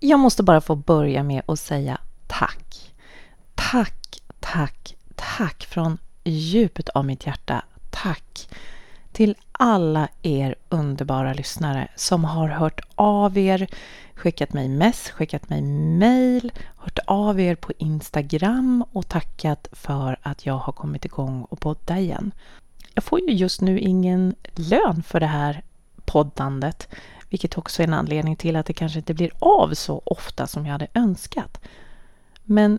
Jag måste bara få börja med att säga tack. Tack, tack, tack från djupet av mitt hjärta. Tack till alla er underbara lyssnare som har hört av er, skickat mig mess, skickat mig mail, hört av er på Instagram och tackat för att jag har kommit igång och podda igen. Jag får ju just nu ingen lön för det här poddandet, vilket också är en anledning till att det kanske inte blir av så ofta som jag hade önskat. Men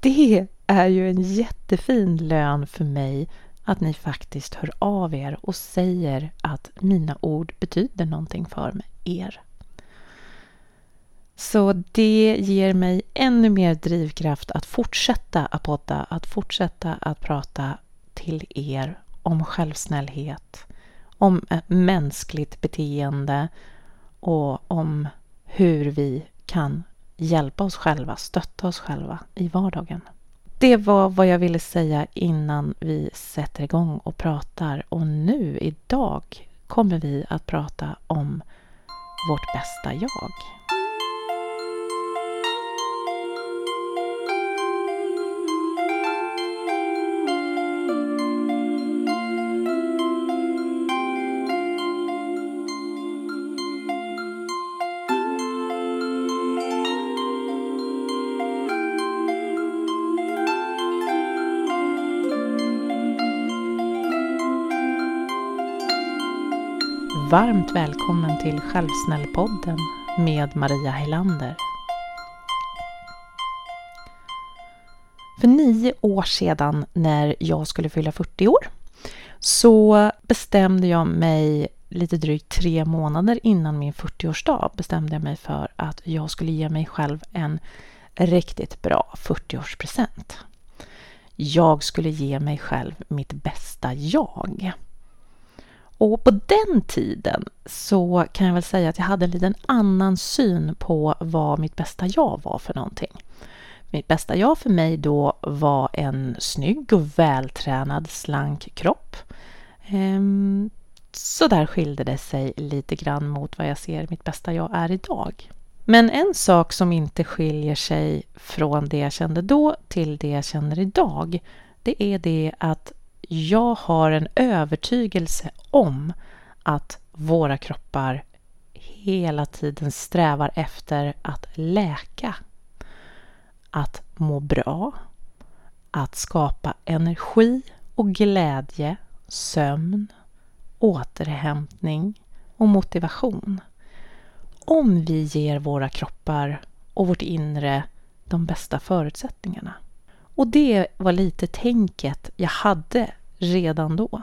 det är ju en jättefin lön för mig att ni faktiskt hör av er och säger att mina ord betyder någonting för er. Så det ger mig ännu mer drivkraft att fortsätta att podda, att fortsätta att prata till er om självsnällhet, om mänskligt beteende och om hur vi kan hjälpa oss själva, stötta oss själva i vardagen. Det var vad jag ville säga innan vi sätter igång och pratar. Och nu, idag, kommer vi att prata om vårt bästa jag. Varmt välkommen till Självsnällpodden med Maria Helander. För nio år sedan när jag skulle fylla 40 år så bestämde jag mig lite drygt tre månader innan min 40-årsdag bestämde jag mig för att jag skulle ge mig själv en riktigt bra 40-årspresent. Jag skulle ge mig själv mitt bästa jag. Och på den tiden så kan jag väl säga att jag hade en liten annan syn på vad mitt bästa jag var för någonting. Mitt bästa jag för mig då var en snygg och vältränad slank kropp. Ehm, så där skilde det sig lite grann mot vad jag ser mitt bästa jag är idag. Men en sak som inte skiljer sig från det jag kände då till det jag känner idag, det är det att jag har en övertygelse om att våra kroppar hela tiden strävar efter att läka, att må bra, att skapa energi och glädje, sömn, återhämtning och motivation. Om vi ger våra kroppar och vårt inre de bästa förutsättningarna. Och det var lite tänket jag hade redan då.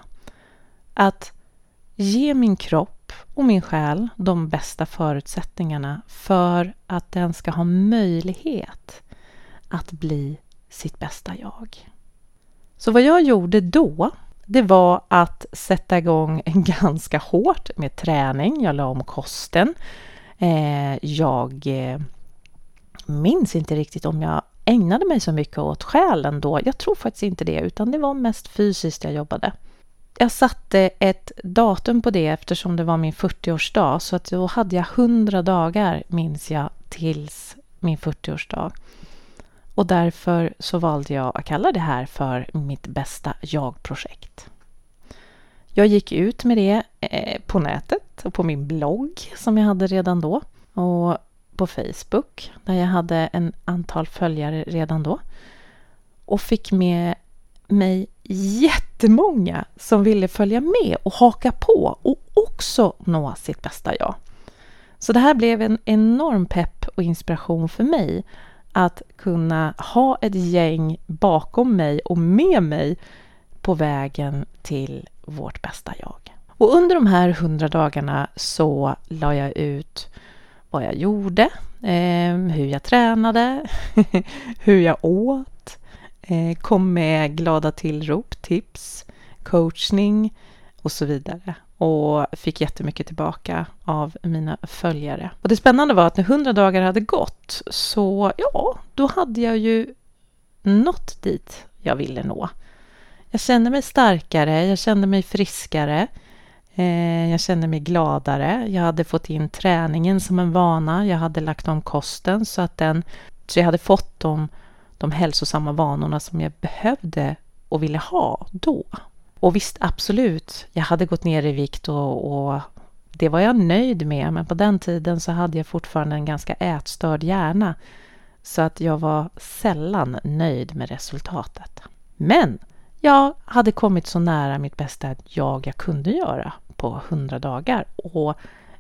Att ge min kropp och min själ de bästa förutsättningarna för att den ska ha möjlighet att bli sitt bästa jag. Så vad jag gjorde då, det var att sätta igång ganska hårt med träning. Jag la om kosten. Eh, jag eh, minns inte riktigt om jag ägnade mig så mycket åt själen då. Jag tror faktiskt inte det, utan det var mest fysiskt jag jobbade. Jag satte ett datum på det eftersom det var min 40-årsdag, så att då hade jag 100 dagar, minns jag, tills min 40-årsdag. Och därför så valde jag att kalla det här för mitt bästa jag-projekt. Jag gick ut med det eh, på nätet och på min blogg som jag hade redan då. Och på Facebook där jag hade en antal följare redan då och fick med mig jättemånga som ville följa med och haka på och också nå sitt bästa jag. Så det här blev en enorm pepp och inspiration för mig att kunna ha ett gäng bakom mig och med mig på vägen till vårt bästa jag. Och under de här hundra dagarna så la jag ut vad jag gjorde, eh, hur jag tränade, hur jag åt, eh, kom med glada tillrop, tips, coachning och så vidare och fick jättemycket tillbaka av mina följare. Och det spännande var att när 100 dagar hade gått så ja, då hade jag ju nått dit jag ville nå. Jag kände mig starkare, jag kände mig friskare. Eh, jag kände mig gladare. Jag hade fått in träningen som en vana. Jag hade lagt om kosten så att den... Så jag hade fått de, de hälsosamma vanorna som jag behövde och ville ha då. Och visst, absolut, jag hade gått ner i vikt och, och det var jag nöjd med, men på den tiden så hade jag fortfarande en ganska ätstörd hjärna. Så att jag var sällan nöjd med resultatet. Men jag hade kommit så nära mitt bästa jag jag kunde göra på 100 dagar och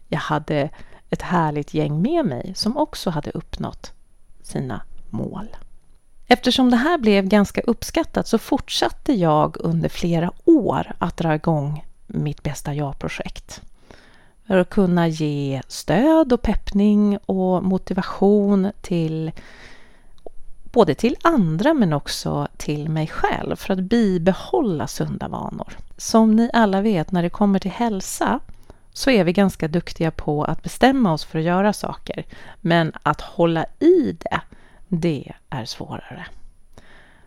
jag hade ett härligt gäng med mig som också hade uppnått sina mål. Eftersom det här blev ganska uppskattat så fortsatte jag under flera år att dra igång mitt bästa jag-projekt. För att kunna ge stöd och peppning och motivation till både till andra men också till mig själv för att bibehålla sunda vanor. Som ni alla vet, när det kommer till hälsa så är vi ganska duktiga på att bestämma oss för att göra saker. Men att hålla i det, det är svårare.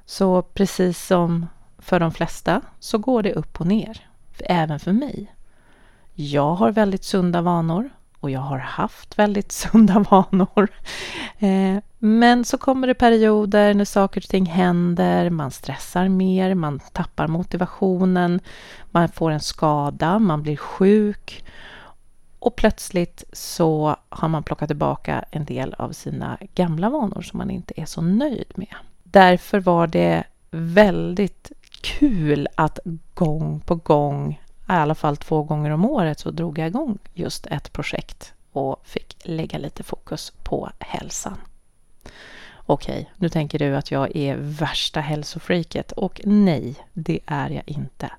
Så precis som för de flesta så går det upp och ner, även för mig. Jag har väldigt sunda vanor och jag har haft väldigt sunda vanor. Eh, men så kommer det perioder när saker och ting händer, man stressar mer, man tappar motivationen, man får en skada, man blir sjuk och plötsligt så har man plockat tillbaka en del av sina gamla vanor som man inte är så nöjd med. Därför var det väldigt kul att gång på gång i alla fall två gånger om året så drog jag igång just ett projekt och fick lägga lite fokus på hälsan. Okej, nu tänker du att jag är värsta hälsofreaket och nej, det är jag inte.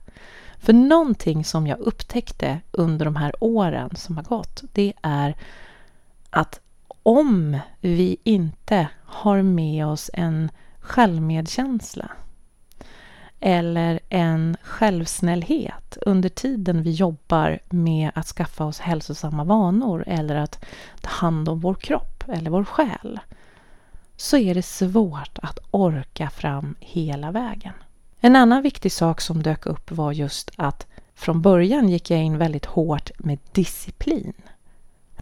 För någonting som jag upptäckte under de här åren som har gått, det är att om vi inte har med oss en självmedkänsla eller en självsnällhet under tiden vi jobbar med att skaffa oss hälsosamma vanor eller att ta hand om vår kropp eller vår själ så är det svårt att orka fram hela vägen. En annan viktig sak som dök upp var just att från början gick jag in väldigt hårt med disciplin.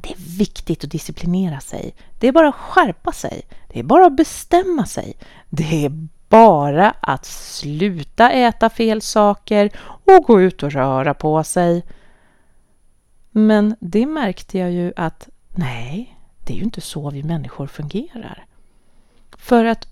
Det är viktigt att disciplinera sig. Det är bara att skärpa sig. Det är bara att bestämma sig. Det är bara att sluta äta fel saker och gå ut och röra på sig. Men det märkte jag ju att nej, det är ju inte så vi människor fungerar. För att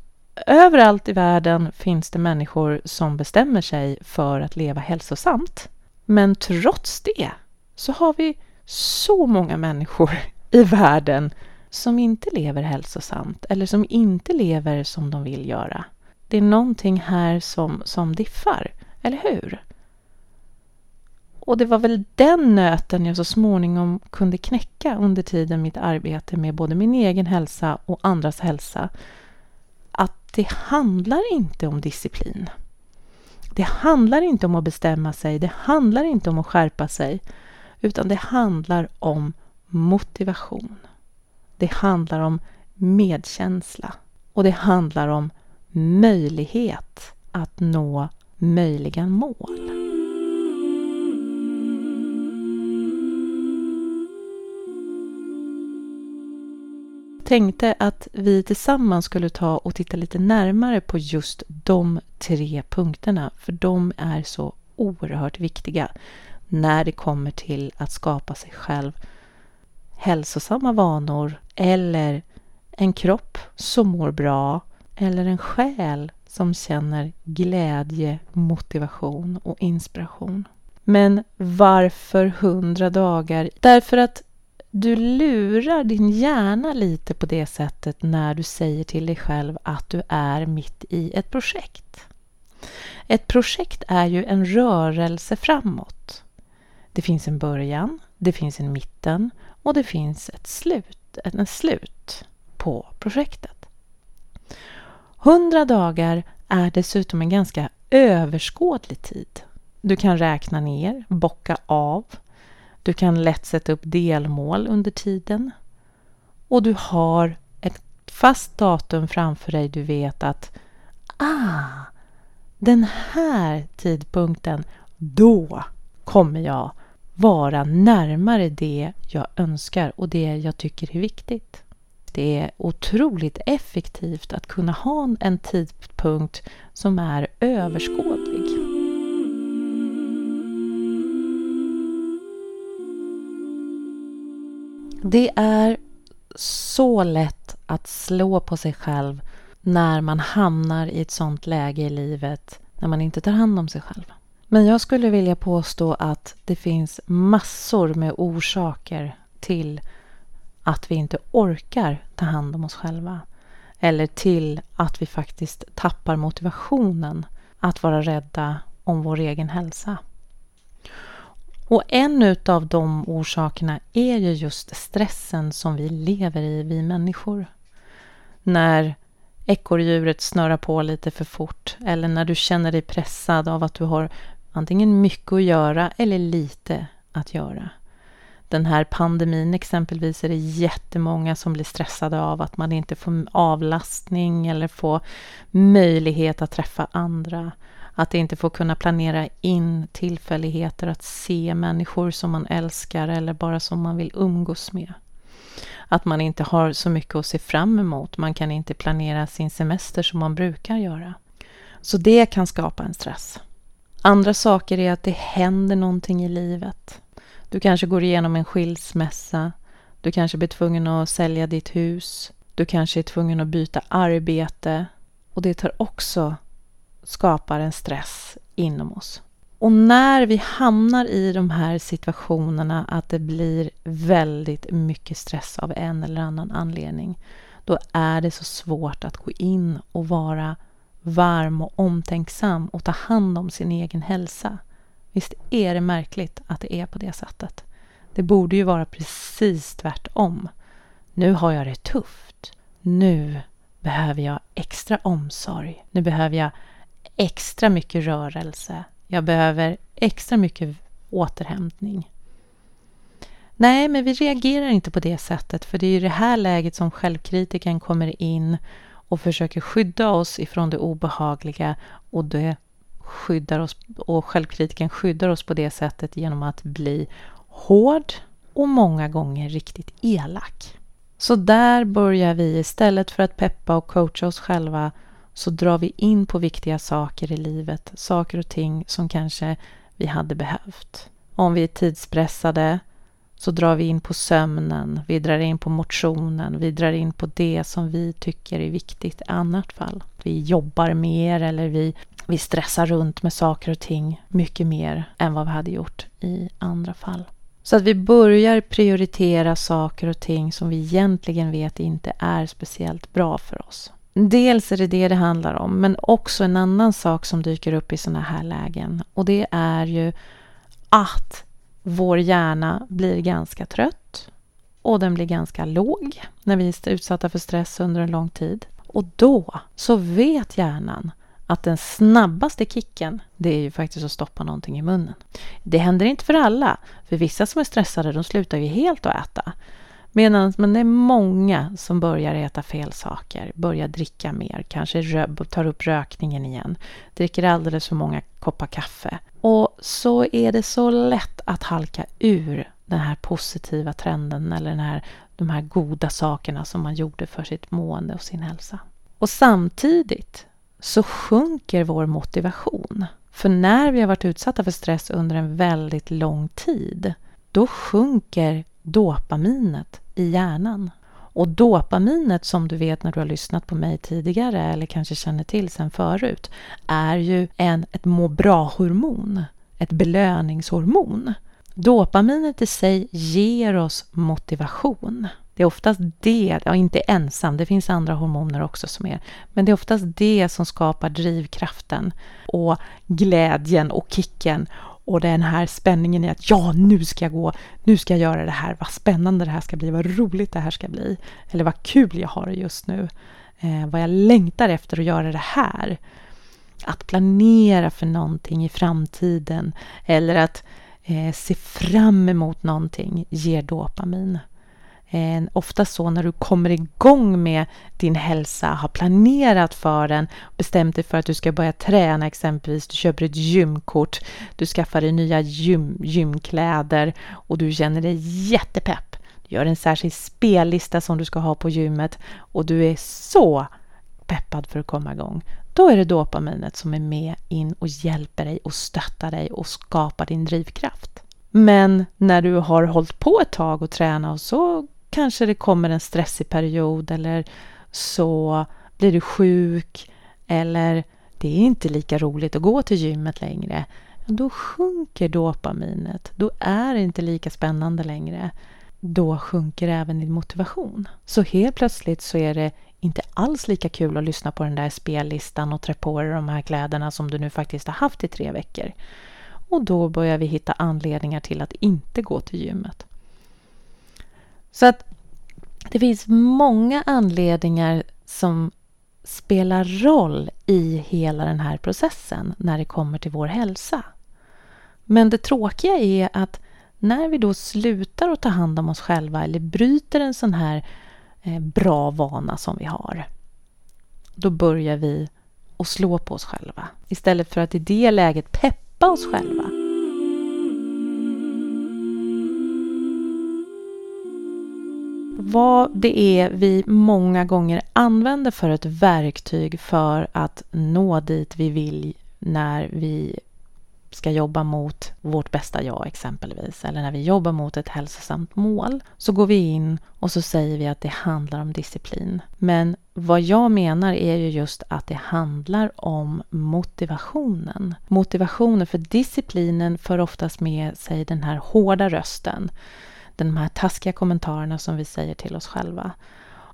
överallt i världen finns det människor som bestämmer sig för att leva hälsosamt. Men trots det så har vi så många människor i världen som inte lever hälsosamt eller som inte lever som de vill göra. Det är någonting här som, som diffar, eller hur? Och det var väl den nöten jag så småningom kunde knäcka under tiden mitt arbete med både min egen hälsa och andras hälsa. Att det handlar inte om disciplin. Det handlar inte om att bestämma sig, det handlar inte om att skärpa sig, utan det handlar om motivation. Det handlar om medkänsla och det handlar om möjlighet att nå möjliga mål. tänkte att vi tillsammans skulle ta och titta lite närmare på just de tre punkterna, för de är så oerhört viktiga när det kommer till att skapa sig själv hälsosamma vanor eller en kropp som mår bra eller en själ som känner glädje, motivation och inspiration. Men varför hundra dagar? Därför att du lurar din hjärna lite på det sättet när du säger till dig själv att du är mitt i ett projekt. Ett projekt är ju en rörelse framåt. Det finns en början, det finns en mitten och det finns ett slut, ett slut på projektet. 100 dagar är dessutom en ganska överskådlig tid. Du kan räkna ner, bocka av. Du kan lätt sätta upp delmål under tiden. Och du har ett fast datum framför dig. Du vet att ah, den här tidpunkten, då kommer jag vara närmare det jag önskar och det jag tycker är viktigt. Det är otroligt effektivt att kunna ha en tidpunkt som är överskådlig. Det är så lätt att slå på sig själv när man hamnar i ett sånt läge i livet när man inte tar hand om sig själv. Men jag skulle vilja påstå att det finns massor med orsaker till att vi inte orkar ta hand om oss själva. Eller till att vi faktiskt tappar motivationen att vara rädda om vår egen hälsa. Och en av de orsakerna är ju just stressen som vi lever i, vi människor. När ekorrhjulet snurrar på lite för fort eller när du känner dig pressad av att du har antingen mycket att göra eller lite att göra. Den här pandemin exempelvis är det jättemånga som blir stressade av att man inte får avlastning eller får möjlighet att träffa andra. Att inte få kunna planera in tillfälligheter att se människor som man älskar eller bara som man vill umgås med. Att man inte har så mycket att se fram emot. Man kan inte planera sin semester som man brukar göra. Så det kan skapa en stress. Andra saker är att det händer någonting i livet. Du kanske går igenom en skilsmässa. Du kanske blir tvungen att sälja ditt hus. Du kanske är tvungen att byta arbete. Och det tar också skapar en stress inom oss. Och när vi hamnar i de här situationerna att det blir väldigt mycket stress av en eller annan anledning, då är det så svårt att gå in och vara varm och omtänksam och ta hand om sin egen hälsa. Visst är det märkligt att det är på det sättet? Det borde ju vara precis tvärtom. Nu har jag det tufft. Nu behöver jag extra omsorg. Nu behöver jag extra mycket rörelse. Jag behöver extra mycket återhämtning. Nej, men vi reagerar inte på det sättet för det är i det här läget som självkritiken kommer in och försöker skydda oss ifrån det obehagliga och det skyddar oss och självkritiken skyddar oss på det sättet genom att bli hård och många gånger riktigt elak. Så där börjar vi istället för att peppa och coacha oss själva så drar vi in på viktiga saker i livet, saker och ting som kanske vi hade behövt. Om vi är tidspressade så drar vi in på sömnen, vi drar in på motionen, vi drar in på det som vi tycker är viktigt i annat fall. Vi jobbar mer eller vi, vi stressar runt med saker och ting mycket mer än vad vi hade gjort i andra fall. Så att vi börjar prioritera saker och ting som vi egentligen vet inte är speciellt bra för oss. Dels är det det det handlar om, men också en annan sak som dyker upp i sådana här lägen. Och det är ju att vår hjärna blir ganska trött och den blir ganska låg när vi är utsatta för stress under en lång tid. Och då så vet hjärnan att den snabbaste kicken, det är ju faktiskt att stoppa någonting i munnen. Det händer inte för alla, för vissa som är stressade, de slutar ju helt att äta. Medan men det är många som börjar äta fel saker, börjar dricka mer, kanske tar upp rökningen igen, dricker alldeles för många koppar kaffe. Och så är det så lätt att halka ur den här positiva trenden eller den här, de här goda sakerna som man gjorde för sitt mående och sin hälsa. Och samtidigt så sjunker vår motivation. För när vi har varit utsatta för stress under en väldigt lång tid, då sjunker dopaminet i hjärnan. Och dopaminet som du vet när du har lyssnat på mig tidigare eller kanske känner till sen förut är ju en, ett må bra-hormon, ett belöningshormon. Dopaminet i sig ger oss motivation. Det är oftast det, ja inte ensam, det finns andra hormoner också som är, men det är oftast det som skapar drivkraften och glädjen och kicken och den här spänningen i att ja, nu ska jag gå, nu ska jag göra det här, vad spännande det här ska bli, vad roligt det här ska bli, eller vad kul jag har det just nu, eh, vad jag längtar efter att göra det här. Att planera för någonting i framtiden. Eller att eh, se fram emot någonting ger dopamin. Eh, ofta så när du kommer igång med din hälsa, har planerat för den, bestämt dig för att du ska börja träna exempelvis, du köper ett gymkort, du skaffar dig nya gym, gymkläder och du känner dig jättepepp. Du gör en särskild spellista som du ska ha på gymmet och du är så peppad för att komma igång. Då är det dopaminet som är med in och hjälper dig och stöttar dig och skapar din drivkraft. Men när du har hållit på ett tag och tränat och så kanske det kommer en stressig period eller så blir du sjuk eller det är inte lika roligt att gå till gymmet längre. Då sjunker dopaminet. Då är det inte lika spännande längre. Då sjunker även din motivation. Så helt plötsligt så är det inte alls lika kul att lyssna på den där spellistan och trä på dig de här kläderna som du nu faktiskt har haft i tre veckor. Och då börjar vi hitta anledningar till att inte gå till gymmet. Så att det finns många anledningar som spelar roll i hela den här processen när det kommer till vår hälsa. Men det tråkiga är att när vi då slutar att ta hand om oss själva eller bryter en sån här eh, bra vana som vi har, då börjar vi att slå på oss själva istället för att i det läget peppa oss själva. Vad det är vi många gånger använder för ett verktyg för att nå dit vi vill när vi ska jobba mot vårt bästa jag exempelvis, eller när vi jobbar mot ett hälsosamt mål, så går vi in och så säger vi att det handlar om disciplin. Men vad jag menar är ju just att det handlar om motivationen. Motivationen, för disciplinen för oftast med sig den här hårda rösten de här taskiga kommentarerna som vi säger till oss själva.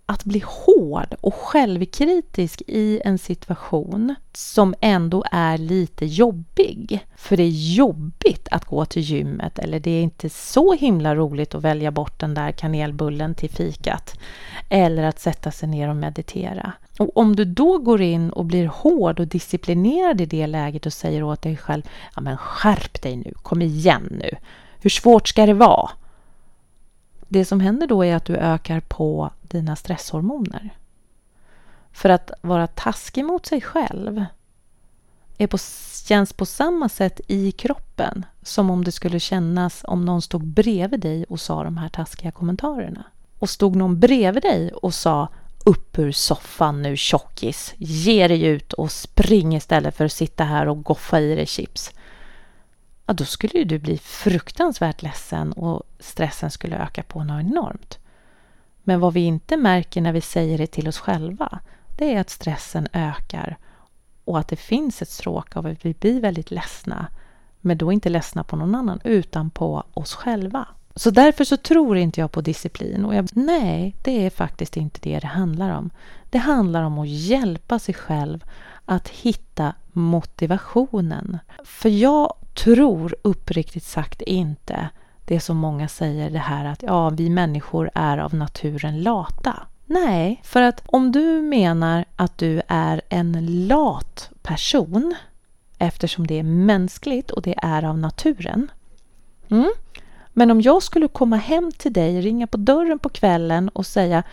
Att bli hård och självkritisk i en situation som ändå är lite jobbig. För det är jobbigt att gå till gymmet eller det är inte så himla roligt att välja bort den där kanelbullen till fikat. Eller att sätta sig ner och meditera. Och om du då går in och blir hård och disciplinerad i det läget och säger åt dig själv, ja men skärp dig nu, kom igen nu. Hur svårt ska det vara? Det som händer då är att du ökar på dina stresshormoner. För att vara taskig mot sig själv är på, känns på samma sätt i kroppen som om det skulle kännas om någon stod bredvid dig och sa de här taskiga kommentarerna. Och stod någon bredvid dig och sa upp ur soffan nu tjockis, ge dig ut och spring istället för att sitta här och goffa i dig chips ja, då skulle ju du bli fruktansvärt ledsen och stressen skulle öka på något enormt. Men vad vi inte märker när vi säger det till oss själva, det är att stressen ökar och att det finns ett stråk av att vi blir väldigt ledsna, men då inte ledsna på någon annan, utan på oss själva. Så därför så tror inte jag på disciplin. Och jag, nej, det är faktiskt inte det det handlar om. Det handlar om att hjälpa sig själv att hitta motivationen. För jag tror uppriktigt sagt inte det som många säger det här att ja, vi människor är av naturen lata. Nej, för att om du menar att du är en lat person eftersom det är mänskligt och det är av naturen. Mm. Men om jag skulle komma hem till dig, ringa på dörren på kvällen och säga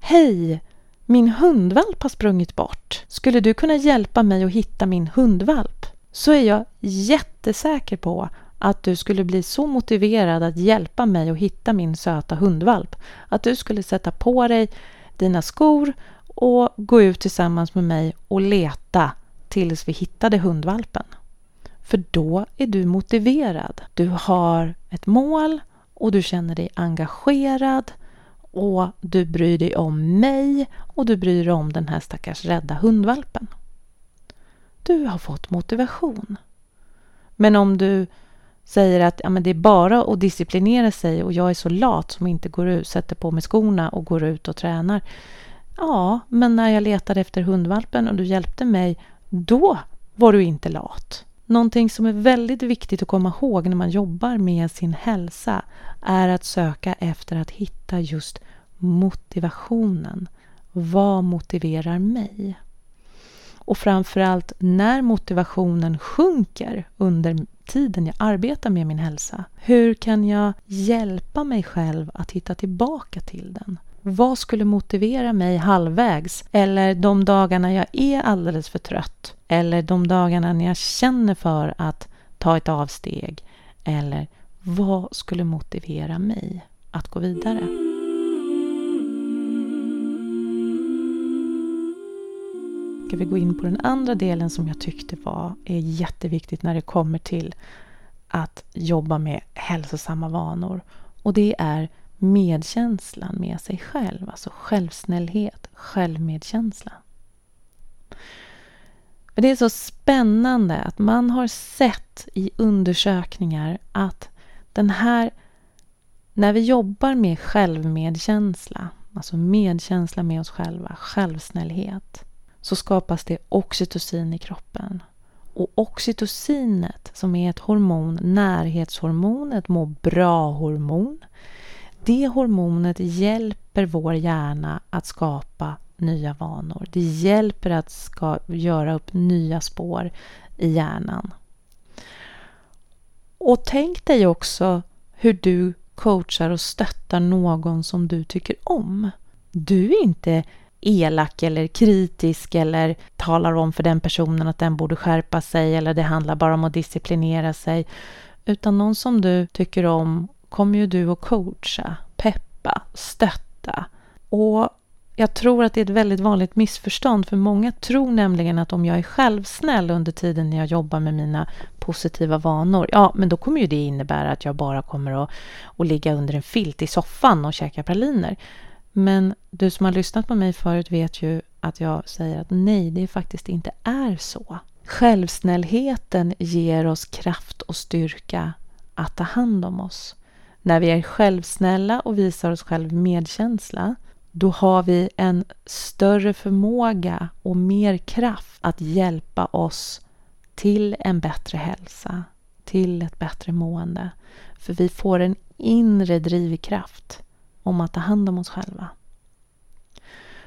Hej, min hundvalp har sprungit bort. Skulle du kunna hjälpa mig att hitta min hundvalp? Så är jag jättesäker på att du skulle bli så motiverad att hjälpa mig att hitta min söta hundvalp. Att du skulle sätta på dig dina skor och gå ut tillsammans med mig och leta tills vi hittade hundvalpen. För då är du motiverad. Du har ett mål och du känner dig engagerad och du bryr dig om mig och du bryr dig om den här stackars rädda hundvalpen. Du har fått motivation. Men om du säger att ja, men det är bara att disciplinera sig och jag är så lat som inte går ut, sätter på mig skorna och går ut och tränar. Ja, men när jag letade efter hundvalpen och du hjälpte mig, då var du inte lat. Någonting som är väldigt viktigt att komma ihåg när man jobbar med sin hälsa är att söka efter att hitta just motivationen. Vad motiverar mig? Och framförallt när motivationen sjunker under tiden jag arbetar med min hälsa? Hur kan jag hjälpa mig själv att hitta tillbaka till den? Vad skulle motivera mig halvvägs? Eller de dagarna jag är alldeles för trött? Eller de dagarna när jag känner för att ta ett avsteg? Eller vad skulle motivera mig att gå vidare? Ska vi gå in på den andra delen som jag tyckte var är jätteviktigt när det kommer till att jobba med hälsosamma vanor. Och det är medkänslan med sig själv, alltså självsnällhet, självmedkänsla. För det är så spännande att man har sett i undersökningar att den här, när vi jobbar med självmedkänsla, alltså medkänsla med oss själva, självsnällhet, så skapas det oxytocin i kroppen. Och oxytocinet, som är ett hormon, närhetshormon, ett må bra-hormon, det hormonet hjälper vår hjärna att skapa nya vanor. Det hjälper att ska göra upp nya spår i hjärnan. Och tänk dig också hur du coachar och stöttar någon som du tycker om. Du är inte elak eller kritisk eller talar om för den personen att den borde skärpa sig eller det handlar bara om att disciplinera sig. Utan någon som du tycker om kommer ju du att coacha, peppa, stötta. Och jag tror att det är ett väldigt vanligt missförstånd för många tror nämligen att om jag är självsnäll under tiden när jag jobbar med mina positiva vanor, ja men då kommer ju det innebära att jag bara kommer att, att ligga under en filt i soffan och käka praliner. Men du som har lyssnat på mig förut vet ju att jag säger att nej, det faktiskt inte är så. Självsnällheten ger oss kraft och styrka att ta hand om oss. När vi är självsnälla och visar oss själv medkänsla, då har vi en större förmåga och mer kraft att hjälpa oss till en bättre hälsa, till ett bättre mående. För vi får en inre drivkraft om att ta hand om oss själva.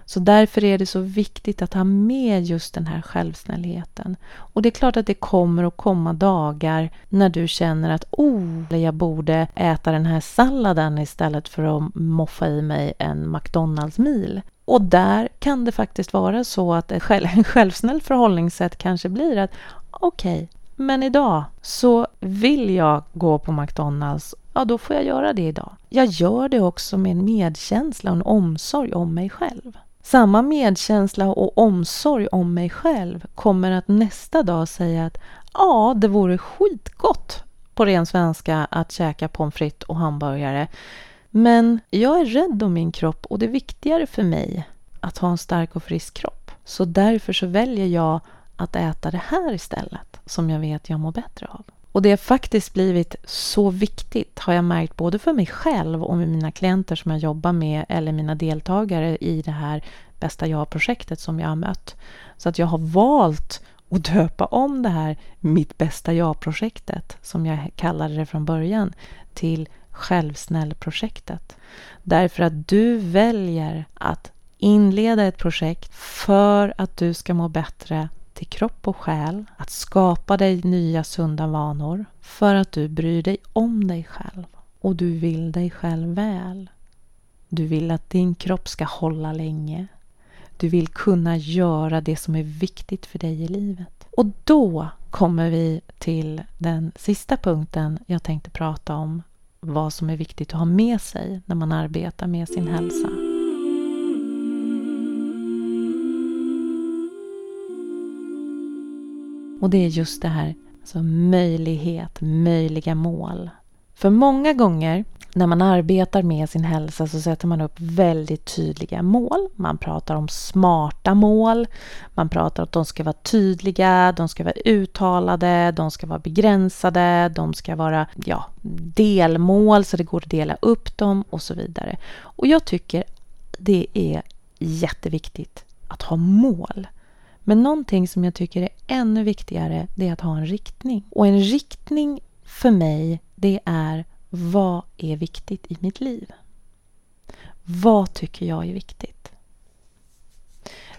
Så därför är det så viktigt att ha med just den här självsnällheten. Och det är klart att det kommer att komma dagar när du känner att oh, jag borde äta den här salladen istället för att moffa i mig en McDonalds-mil. Och där kan det faktiskt vara så att ett själv, självsnällt förhållningssätt kanske blir att okej, okay, men idag så vill jag gå på McDonalds ja då får jag göra det idag. Jag gör det också med en medkänsla och en omsorg om mig själv. Samma medkänsla och omsorg om mig själv kommer att nästa dag säga att ja, det vore skitgott på ren svenska att käka pommes frites och hamburgare. Men jag är rädd om min kropp och det är viktigare för mig att ha en stark och frisk kropp. Så därför så väljer jag att äta det här istället som jag vet jag mår bättre av. Och det har faktiskt blivit så viktigt har jag märkt både för mig själv och med mina klienter som jag jobbar med eller mina deltagare i det här Bästa jag-projektet som jag har mött. Så att jag har valt att döpa om det här Mitt bästa jag-projektet som jag kallade det från början till Självsnäll-projektet. Därför att du väljer att inleda ett projekt för att du ska må bättre till kropp och själ, att skapa dig nya sunda vanor för att du bryr dig om dig själv och du vill dig själv väl. Du vill att din kropp ska hålla länge. Du vill kunna göra det som är viktigt för dig i livet. Och då kommer vi till den sista punkten jag tänkte prata om. Vad som är viktigt att ha med sig när man arbetar med sin hälsa. Och det är just det här, alltså möjlighet, möjliga mål. För många gånger när man arbetar med sin hälsa så sätter man upp väldigt tydliga mål. Man pratar om smarta mål. Man pratar om att de ska vara tydliga, de ska vara uttalade, de ska vara begränsade, de ska vara ja, delmål så det går att dela upp dem och så vidare. Och jag tycker det är jätteviktigt att ha mål. Men någonting som jag tycker är ännu viktigare det är att ha en riktning. Och en riktning för mig det är vad är viktigt i mitt liv? Vad tycker jag är viktigt?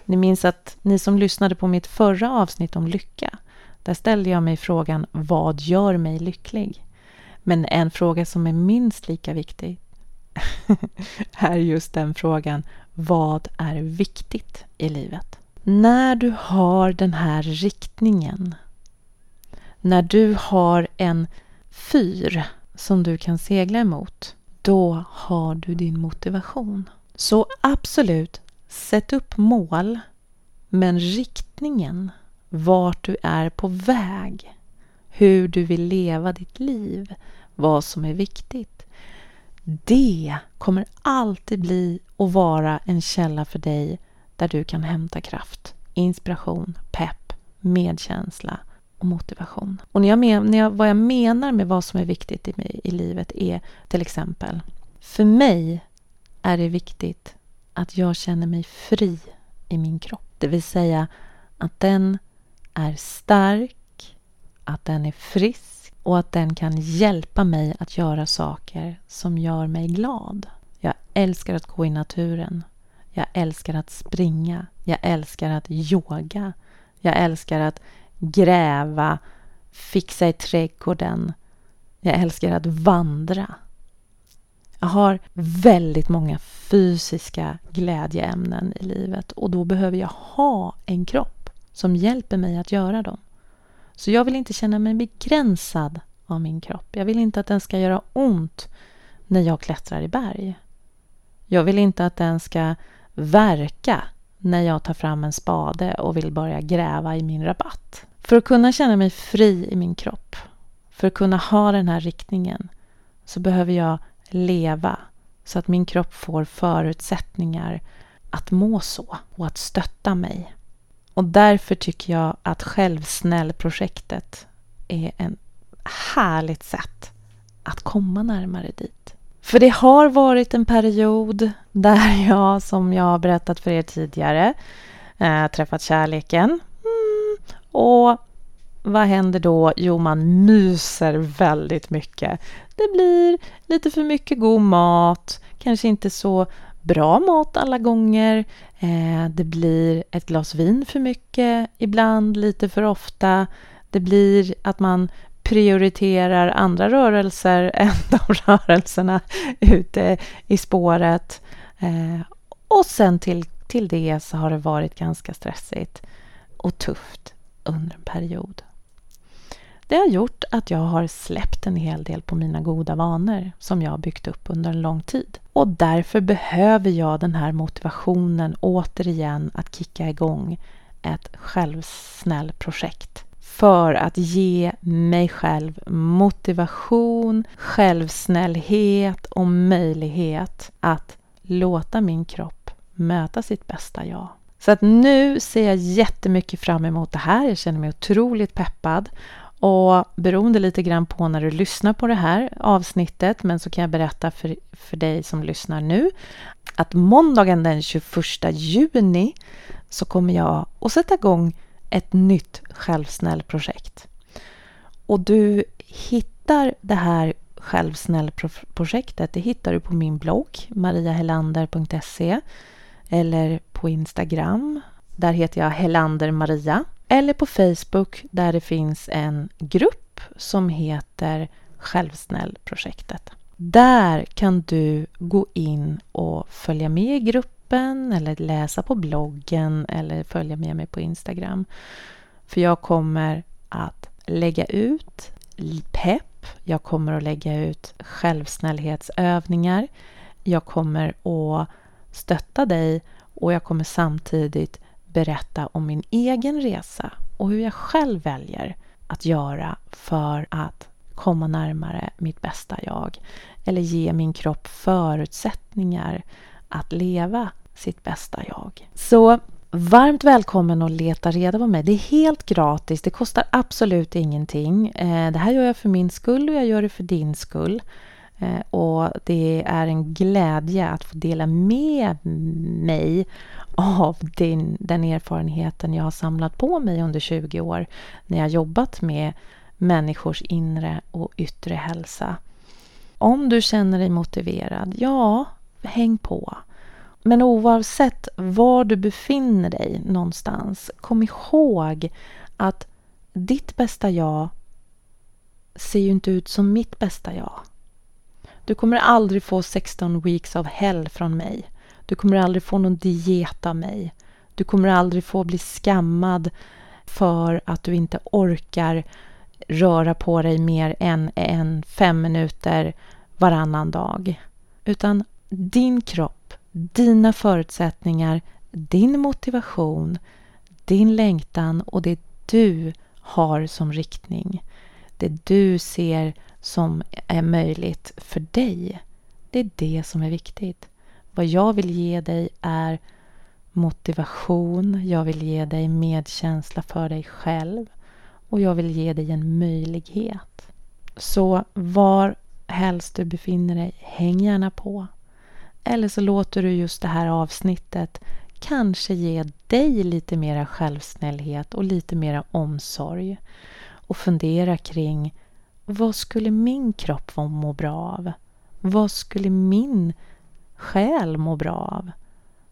Ni minns att ni som lyssnade på mitt förra avsnitt om lycka Där ställde jag mig frågan vad gör mig lycklig? Men en fråga som är minst lika viktig är just den frågan vad är viktigt i livet? När du har den här riktningen, när du har en fyr som du kan segla emot, då har du din motivation. Så absolut, sätt upp mål, men riktningen, vart du är på väg, hur du vill leva ditt liv, vad som är viktigt. Det kommer alltid bli och vara en källa för dig där du kan hämta kraft, inspiration, pepp, medkänsla och motivation. Och när jag men, när jag, vad jag menar med vad som är viktigt i, mig, i livet är till exempel, för mig är det viktigt att jag känner mig fri i min kropp. Det vill säga att den är stark, att den är frisk och att den kan hjälpa mig att göra saker som gör mig glad. Jag älskar att gå i naturen. Jag älskar att springa. Jag älskar att yoga. Jag älskar att gräva, fixa i trädgården. Jag älskar att vandra. Jag har väldigt många fysiska glädjeämnen i livet och då behöver jag ha en kropp som hjälper mig att göra dem. Så jag vill inte känna mig begränsad av min kropp. Jag vill inte att den ska göra ont när jag klättrar i berg. Jag vill inte att den ska verka när jag tar fram en spade och vill börja gräva i min rabatt. För att kunna känna mig fri i min kropp, för att kunna ha den här riktningen, så behöver jag leva så att min kropp får förutsättningar att må så och att stötta mig. Och därför tycker jag att Självsnäll-projektet är ett härligt sätt att komma närmare dit. För det har varit en period där jag, som jag har berättat för er tidigare, äh, träffat kärleken. Mm, och vad händer då? Jo, man myser väldigt mycket. Det blir lite för mycket god mat, kanske inte så bra mat alla gånger. Eh, det blir ett glas vin för mycket, ibland lite för ofta. Det blir att man prioriterar andra rörelser än de rörelserna ute i spåret. Eh, och sen till, till det så har det varit ganska stressigt och tufft under en period. Det har gjort att jag har släppt en hel del på mina goda vanor som jag har byggt upp under en lång tid. Och därför behöver jag den här motivationen återigen att kicka igång ett självsnällprojekt för att ge mig själv motivation, självsnällhet och möjlighet att låta min kropp möta sitt bästa jag. Så att nu ser jag jättemycket fram emot det här. Jag känner mig otroligt peppad och beroende lite grann på när du lyssnar på det här avsnittet, men så kan jag berätta för, för dig som lyssnar nu, att måndagen den 21 juni så kommer jag att sätta igång ett nytt självsnällprojekt. Och du hittar det här självsnällprojektet, det hittar du på min blogg mariahelander.se eller på Instagram. Där heter jag Helander Maria eller på Facebook där det finns en grupp som heter Självsnällprojektet. Där kan du gå in och följa med i gruppen eller läsa på bloggen eller följa med mig på Instagram. För jag kommer att lägga ut pepp, jag kommer att lägga ut självsnällhetsövningar, jag kommer att stötta dig och jag kommer samtidigt berätta om min egen resa och hur jag själv väljer att göra för att komma närmare mitt bästa jag eller ge min kropp förutsättningar att leva sitt bästa jag. Så varmt välkommen att leta reda på mig. Det är helt gratis, det kostar absolut ingenting. Eh, det här gör jag för min skull och jag gör det för din skull. Eh, och det är en glädje att få dela med mig av din, den erfarenheten jag har samlat på mig under 20 år när jag jobbat med människors inre och yttre hälsa. Om du känner dig motiverad, ja, häng på. Men oavsett var du befinner dig någonstans, kom ihåg att ditt bästa jag ser ju inte ut som mitt bästa jag. Du kommer aldrig få 16 weeks of hell från mig. Du kommer aldrig få någon diet av mig. Du kommer aldrig få bli skammad för att du inte orkar röra på dig mer än än fem minuter varannan dag. Utan din kropp, dina förutsättningar, din motivation, din längtan och det du har som riktning. Det du ser som är möjligt för dig. Det är det som är viktigt. Vad jag vill ge dig är motivation, jag vill ge dig medkänsla för dig själv och jag vill ge dig en möjlighet. Så var helst du befinner dig, häng gärna på. Eller så låter du just det här avsnittet kanske ge dig lite mera självsnällhet och lite mera omsorg. Och fundera kring vad skulle min kropp må bra av? Vad skulle min själ må bra av?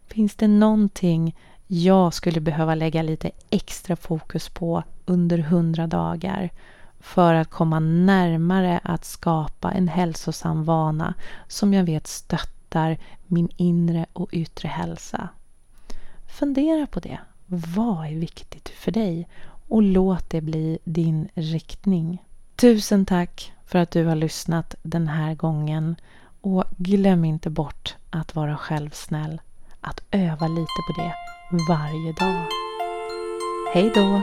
Finns det någonting jag skulle behöva lägga lite extra fokus på under hundra dagar för att komma närmare att skapa en hälsosam vana som jag vet stöttar stöttar min inre och yttre hälsa. Fundera på det. Vad är viktigt för dig? Och låt det bli din riktning. Tusen tack för att du har lyssnat den här gången och glöm inte bort att vara självsnäll. Att öva lite på det varje dag. Hej då!